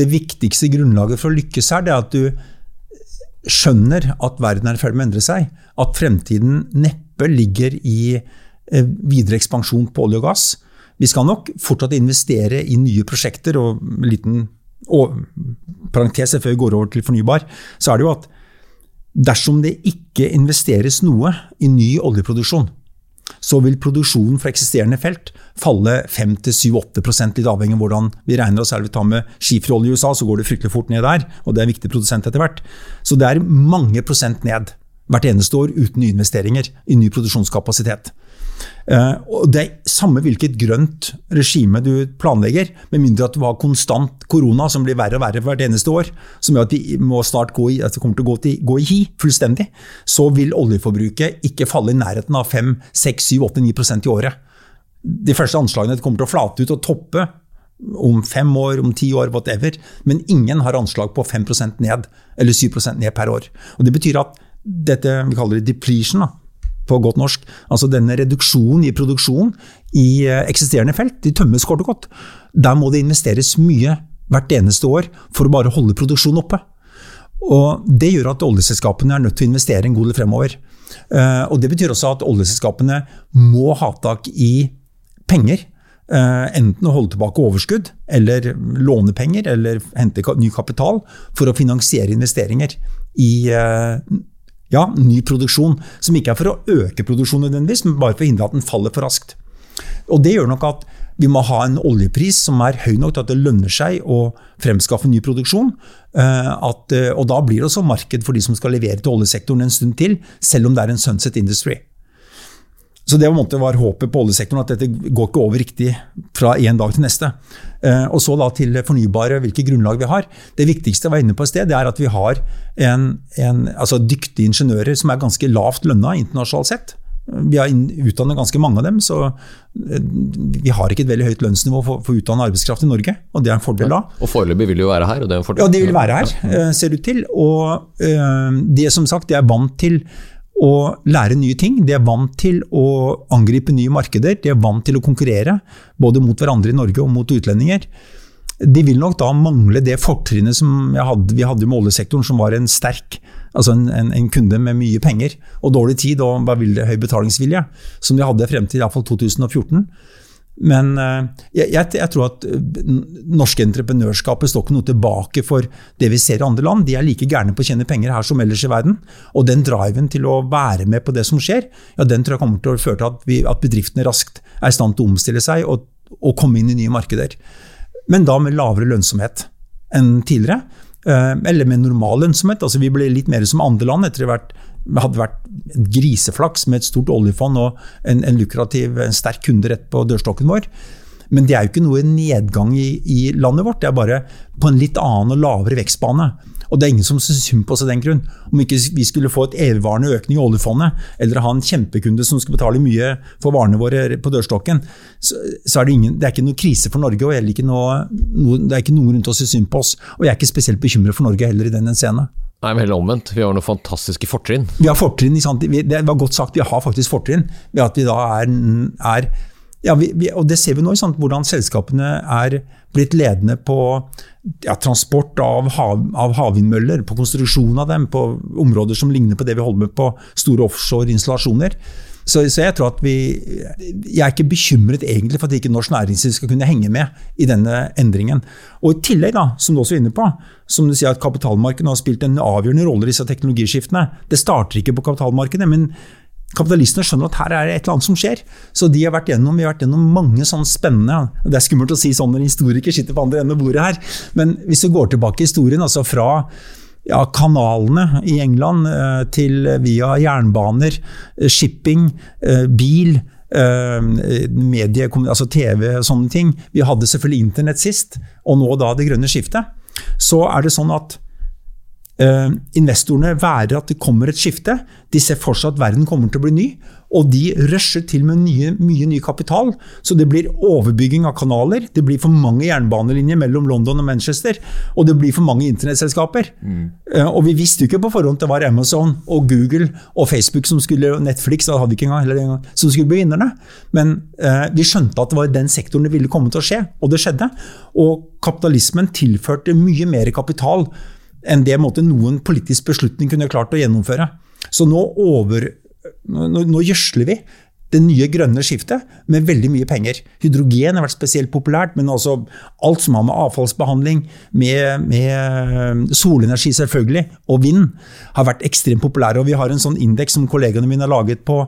det viktigste grunnlaget for å lykkes her, det er at du skjønner at verden er i ferd med å endre seg. At fremtiden neppe ligger i videre ekspansjon på olje og gass. Vi skal nok fortsatt investere i nye prosjekter. og en liten og, parentes før vi går over til fornybar, så er det jo at dersom det ikke investeres noe i ny oljeproduksjon, så vil produksjonen fra eksisterende felt falle 5-7-8 litt avhengig av hvordan vi regner oss. Særlig vi tar med skiferolje i USA, så går det fryktelig fort ned der. Og det er en viktig produsent etter hvert. Så det er mange prosent ned hvert eneste år uten nyinvesteringer i ny produksjonskapasitet. Uh, og Det er samme hvilket grønt regime du planlegger, med mindre at du har konstant korona som blir verre og verre hvert eneste år, som gjør at vi må snart gå i, at kommer til å gå, til, gå i hi fullstendig, så vil oljeforbruket ikke falle i nærheten av 5-6-7-8-9% i året. De første anslagene kommer til å flate ut og toppe om fem år, om ti år, whatever, men ingen har anslag på 5% ned, eller 7% ned per år. Og Det betyr at dette vi kaller det depletion, på godt norsk. Altså denne reduksjonen i produksjon i eh, eksisterende felt, de tømmes kort og godt. Der må det investeres mye hvert eneste år for å bare holde produksjonen oppe. Og Det gjør at oljeselskapene er nødt til å investere en god del fremover. Eh, og Det betyr også at oljeselskapene må ha tak i penger. Eh, enten å holde tilbake overskudd, eller låne penger, eller hente ny kapital for å finansiere investeringer i ja, ny produksjon. Som ikke er for å øke produksjonen nødvendigvis, men bare for å hindre at den faller for raskt. Og Det gjør nok at vi må ha en oljepris som er høy nok til at det lønner seg å fremskaffe ny produksjon. Eh, at, eh, og Da blir det også marked for de som skal levere til oljesektoren en stund til, selv om det er en sunset industry. Så det var håpet på oljesektoren, at dette går ikke over riktig fra en dag til neste. Eh, og så da til fornybare, hvilke grunnlag vi har. Det viktigste jeg var inne på et sted, det er at vi har en, en, altså dyktige ingeniører som er ganske lavt lønna internasjonalt sett. Vi har utdannet ganske mange av dem, så eh, vi har ikke et veldig høyt lønnsnivå for, for utdannet arbeidskraft i Norge. Og det er en fordel da. Og foreløpig vil de jo være her? og det er en fordel. Ja, de vil være her, eh, ser det ut til. Og det som sagt, de er vant til å lære nye ting. De er vant til å angripe nye markeder. De er vant til å konkurrere, både mot hverandre i Norge og mot utlendinger. De vil nok da mangle det fortrinnet som hadde, vi hadde i målesektoren, som var en sterk altså en, en, en, kunde med mye penger og dårlig tid og høy betalingsvilje, som de hadde frem til iallfall 2014. Men eh, jeg, jeg, jeg, tror at eh, norske entreprenørskapet står ikke noe tilbake for det vi ser i andre land. De er like gærne på å tjene penger her som ellers i verden. Og den driven til å være med på det som skjer, ja, den tror jeg kommer til å føre til at, vi, at bedriftene raskt er i stand til å omstille seg og, og, komme inn i nye markeder. Men da med lavere lønnsomhet enn tidligere. Eh, eller med normal lønnsomhet. altså Vi ble litt mer som andre land etter å vært hadde vært griseflaks med et stort oljefond og en, en lukrativ, en sterk kunde rett på dørstokken vår. Men det er jo ikke noe nedgang i, i, landet vårt, det er bare på en litt annen og lavere vekstbane. Og det er ingen som syns synd på oss av den grunn. Om ikke vi skulle få et evigvarende økning i oljefondet, eller ha en kjempekunde som skal betale mye for varene våre på dørstokken, så, så er det, ingen, det er ikke noe krise for Norge, og ikke noe, noe, det er ikke noen rundt oss som syns synd på oss. Og jeg er ikke spesielt bekymret for Norge heller i den henseende. Nei, men heller omvendt. Vi har noen fantastiske fortrinn. Vi har fortrinn, Det var godt sagt, vi har faktisk fortrinn ved at vi da er, er ja, vi, vi, og det ser vi nå, sant, hvordan selskapene er blitt ledende på ja, transport av, hav, av, havvindmøller, på konstruksjon av dem, på områder som ligner på det vi holder med på store offshore-installasjoner. Så, så, jeg tror at vi Jeg er ikke bekymret egentlig for at ikke norsk næringsliv skal kunne henge med i denne endringen. Og i tillegg, da, som du også er inne på, som du sier at kapitalmarkedet har spilt en avgjørende rolle i disse teknologiskiftene. Det starter ikke på kapitalmarkedet, men kapitalistene skjønner at her er det et eller annet som skjer. Så de har vært gjennom, vi har vært gjennom mange sånn spennende Det er skummelt å si sånn når historiker sitter på andre enden av bordet her, men hvis du går tilbake i historien, altså fra ja, kanalene i England eh, til via jernbaner, eh, shipping, eh, bil, medie, altså TV og sånne ting. Vi hadde selvfølgelig internett sist, og nå da det grønne skiftet. Så er det sånn at Uh, investorene værer at det kommer et skifte. De ser for seg at verden kommer til å bli ny, og de rusher til med nye, mye ny kapital. Så det blir overbygging av kanaler, det blir for mange jernbanelinjer mellom London og Manchester, og det blir for mange internettselskaper. Mm. Uh, og vi visste jo ikke på forhånd at det var Amazon og Google og Facebook som skulle Netflix hadde vi ikke engang, engang, som skulle bli vinnerne. Men uh, vi skjønte at det var den sektoren det ville komme til å skje, og det skjedde. Og kapitalismen tilførte mye mer kapital enn det måte, noen politisk beslutning kunne klart å gjennomføre. Så nå, over, nå, nå gjødsler vi det nye grønne skiftet med veldig mye penger. Hydrogen har vært spesielt populært, men også alt som har med avfallsbehandling, med, med, solenergi selvfølgelig, og vind, har vært ekstremt populære. Og vi har en sånn indeks som kollegaene mine har laget på,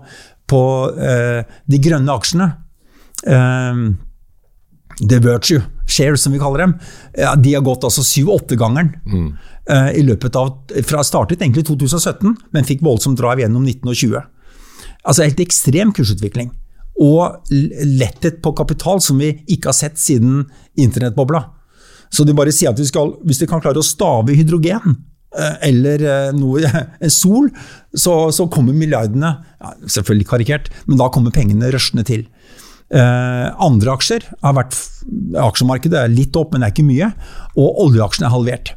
på uh, de grønne aksjene. Uh, The Virtue Share, som vi kaller dem, ja, de har gått altså syv-åtte-gangeren. Mm. Uh, i løpet av, fra Startet egentlig i 2017, men fikk voldsomt drive gjennom 1920. Altså helt ekstrem kursutvikling. Og letthet på kapital som vi ikke har sett siden internettbobla. Så de bare sier at vi skal, hvis de kan klare å stave hydrogen uh, eller uh, noe, en sol, så, så kommer milliardene ja, Selvfølgelig karikert, men da kommer pengene rushende til. Eh, andre aksjer har vært Aksjemarkedet er litt opp, men det er ikke mye. Og oljeaksjene er halvert.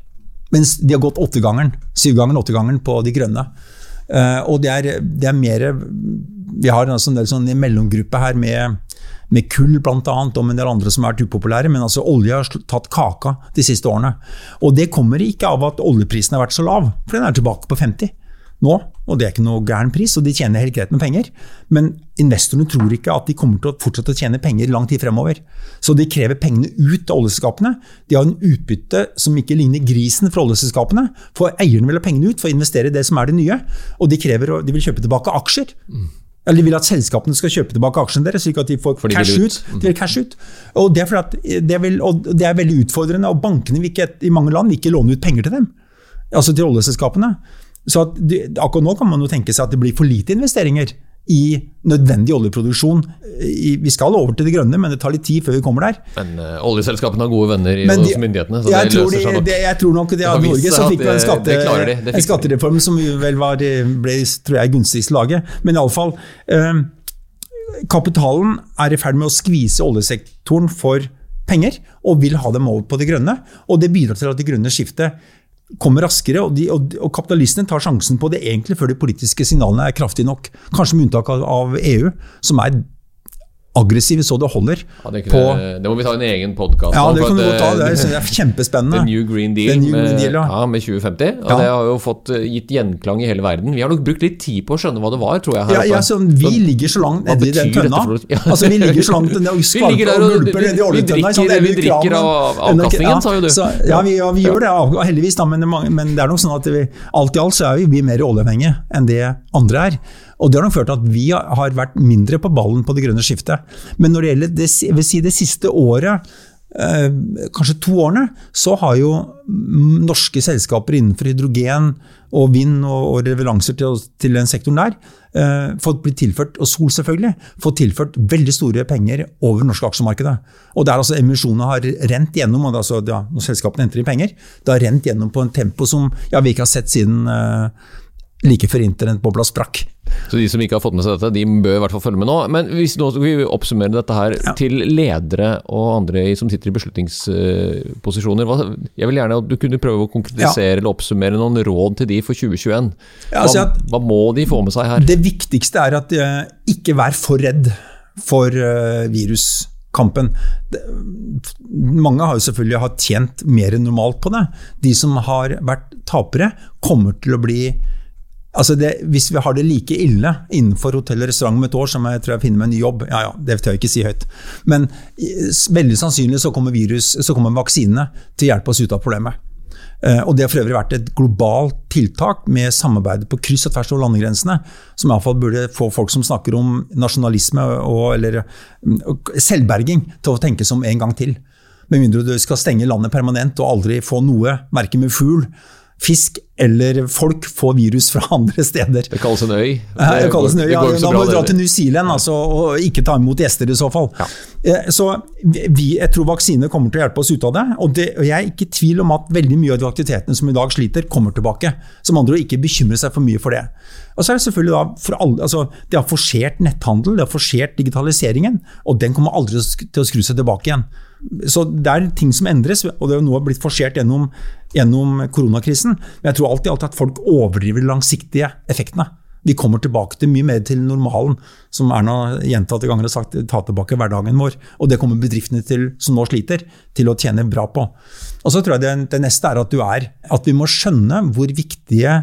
Mens de har gått åttegangeren. Syvgangeren, åttegangeren på de grønne. Eh, og det er, det er mer Vi har en del sånn mellomgruppe her med, med kull bl.a. og en del andre som har vært upopulære. Men altså olje har tatt kaka de siste årene. Og det kommer ikke av at oljeprisen har vært så lav, for den er tilbake på 50 nå, og det er ikke noe gæren pris, og de tjener helt greit med penger. Men investorene tror ikke at de kommer til å fortsette å tjene penger lang tid fremover. Så de krever pengene ut av oljeselskapene. De har en utbytte som ikke ligner grisen fra oljeselskapene. For eierne vil ha pengene ut for å investere i det som er det nye, og de, krever, de vil kjøpe tilbake aksjer. Mm. Eller de vil at selskapene skal kjøpe tilbake aksjene deres, slik at de får de cash, ut. ut. De cash ut. Og det, er det, vil, og det er veldig utfordrende, og bankene ikke, i mange land vil ikke låne ut penger til dem. Altså til oljeselskapene. Så de, akkurat nå kan man jo tenke seg at det blir for lite investeringer i nødvendig oljeproduksjon. I, vi skal over til det grønne, men det tar litt tid før vi kommer der. Men uh, oljeselskapene har gode venner i, de, hos myndighetene, så det løser seg nok. Det, jeg tror nok det, av Norge så fikk vi en, skatte, de. en skattereform som vel var, ble tror jeg, gunstigst laget. Men iallfall uh, Kapitalen er i ferd med å skvise oljesektoren for penger, og vil ha dem over på det grønne. Og det bidrar til at det grønne skiftet kommer raskere, og, de, og, og, kapitalistene tar sjansen på det egentlig før de politiske signalene er kraftige nok. Kanskje med unntak av, av EU, som er aggressive så det holder. Ja, det, på, det, må vi ta en egen podkast ja, det. Det det er kjempespennende. The New Green Deal, New Green Deal med, ja. med, 2050. Og Det har jo fått eh, gitt gjenklang i hele verden. Vi har nok brukt litt tid på å skjønne hva det var, tror jeg. her ja, Så vi ligger så langt nedi den tønna. Altså, vi ligger så langt nedi og skvalper og gulper nedi oljetønna. Vi drikker av avkastningen, sa jo du. Ja, vi, vi gjør det, heldigvis, men, men, det er nok sånn at vi, alt i alt så er vi mer oljeavhengige enn det andre er. Og Det har nok ført til at vi har vært mindre på ballen på det grønne skiftet. Men når det gjelder det, si det siste året, eh, kanskje to årene, så har jo norske selskaper innenfor hydrogen og vind og, og revelanser til, til, den sektoren der, eh, fått blitt tilført, og sol selvfølgelig, fått tilført veldig store penger over det norske aksjemarkedet. Og der altså emisjonene har rent gjennom, altså, ja, når selskapene henter inn penger, det har rent gjennom på en tempo som ja, vi ikke har sett siden eh, like før internettbobla sprakk. Så de som ikke har fått med seg dette, de bør i hvert fall følge med nå. Men hvis nå skal vi oppsummere dette her ja. til ledere og andre som sitter i beslutningsposisjoner. Jeg vil gjerne at du kunne prøve å konkretisere ja. eller oppsummere noen råd til de for 2021. Hva, altså hva, må de få med seg her? Det viktigste er at uh, ikke vær for redd for uh, viruskampen. Mange har jo selvfølgelig har tjent mer enn normalt på det. De som har vært tapere, kommer til å bli Altså det, hvis vi har det like ille innenfor hotell og restaurant om et år som jeg tror jeg finner meg en ny jobb, ja ja, det tør jeg ikke si høyt. Men veldig sannsynlig så kommer, virus, så kommer vaksinene til å hjelpe oss ut av problemet. Eh, og Det har for øvrig vært et globalt tiltak med samarbeid på kryss og tvers over landegrensene, som iallfall burde få folk som snakker om nasjonalisme og, eller selvberging, til å tenke som en gang til. Med mindre du skal stenge landet permanent og aldri få noe, verken med fugl fisk eller folk får virus fra andre steder. Det kalles en øy? Det, det kalles en øy, ja, Da må du dra til New Zealand altså, og ikke ta imot gjester i så fall. Ja. Eh, så vi, Jeg tror vaksine kommer til å hjelpe oss ut av det. Og, det, og jeg er ikke i tvil om at veldig mye av de aktivitetene som i dag sliter, kommer tilbake. Som andre ord ikke bekymre seg for mye for det. Og så er Det selvfølgelig da, for alle, altså, det har forsert netthandel, det har forsert digitaliseringen, og den kommer aldri til å skru seg tilbake igjen. Så det er ting som endres, og det er jo noe blitt forsert gjennom, gjennom koronakrisen. Men jeg tror alltid, alltid at folk overdriver de langsiktige effektene. Vi kommer tilbake til mye mer til normalen, som Erna gjentatte ganger har sagt, ta tilbake hverdagen vår. Og det kommer bedriftene til, som nå sliter, til å tjene bra på. Og så tror jeg det, det neste er at, du er at vi må skjønne hvor viktige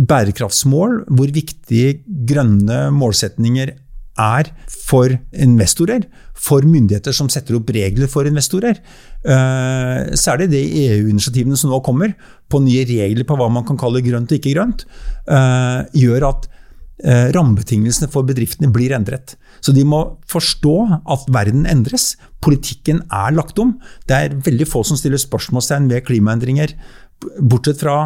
bærekraftsmål, hvor viktige grønne målsetninger er for investorer, for myndigheter som setter opp regler for investorer. Eh, særlig de EU-initiativene som nå kommer, på nye regler på hva man kan kalle grønt og ikke grønt, eh, gjør at eh, rammebetingelsene for bedriftene blir endret. Så de må forstå at verden endres. Politikken er lagt om. Det er veldig få som stiller spørsmålstegn ved klimaendringer, bortsett fra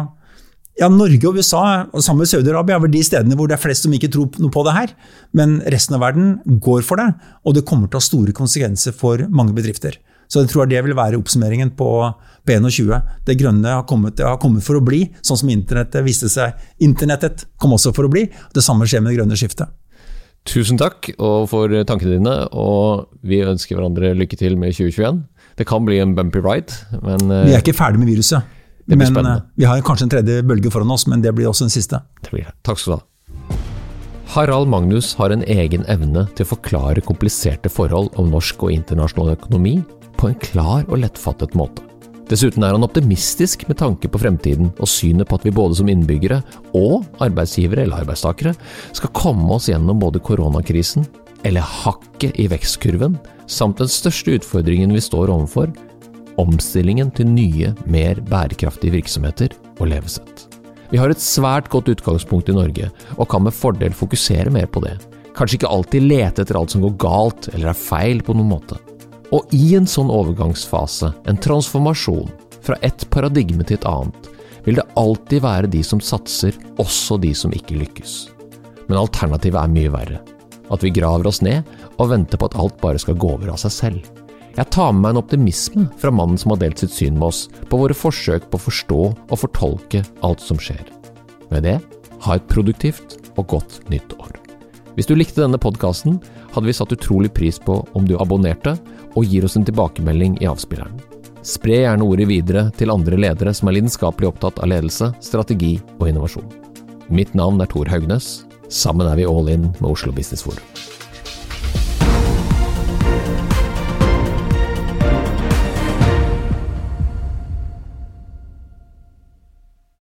ja, Norge og USA og sammen med Saudi-Arabia er vel de stedene hvor det er flest som ikke tror noe på det her. Men resten av verden går for det, og det kommer til å ha store konsekvenser for mange bedrifter. Så jeg tror det vil være oppsummeringen på, P21. Det grønne har kommet, har kommet, for å bli, sånn som internettet viste seg. Internettet kom også for å bli. Det samme skjer med det grønne skiftet. Tusen takk for tankene dine, og vi ønsker hverandre lykke til med 2021. Det kan bli en bumpy ride, men Vi er ikke ferdig med viruset. Det blir men, spennende. Eh, vi har kanskje en tredje bølge foran oss, men det blir også den siste. Det blir det. Takk skal du ha. Harald Magnus har en egen evne til å forklare kompliserte forhold om norsk og internasjonal økonomi på en klar og lettfattet måte. Dessuten er han optimistisk med tanke på fremtiden og synet på at vi både som innbyggere og arbeidsgivere eller arbeidstakere skal komme oss gjennom både koronakrisen, eller hakket i vekstkurven, samt den største utfordringen vi står overfor, omstillingen til nye, mer bærekraftige virksomheter og levesett. Vi har et svært godt utgangspunkt i Norge, og kan med fordel fokusere mer på det. Kanskje ikke alltid lete etter alt som går galt eller er feil på noen måte. Og i en sånn overgangsfase, en transformasjon, fra et paradigme til et annet, vil det alltid være de som satser, også de som ikke lykkes. Men alternativet er mye verre. At vi graver oss ned og venter på at alt bare skal gå over av seg selv. Jeg tar med meg en optimisme fra mannen som har delt sitt syn med oss på våre forsøk på å forstå og fortolke alt som skjer. Med det, ha et produktivt og godt nytt år. Hvis du likte denne podkasten, hadde vi satt utrolig pris på om du abonnerte og gir oss en tilbakemelding i avspilleren. Spre gjerne ordet videre til andre ledere som er lidenskapelig opptatt av ledelse, strategi og innovasjon. Mitt navn er Tor Haugnes. Sammen er vi all in med Oslo Business Forum.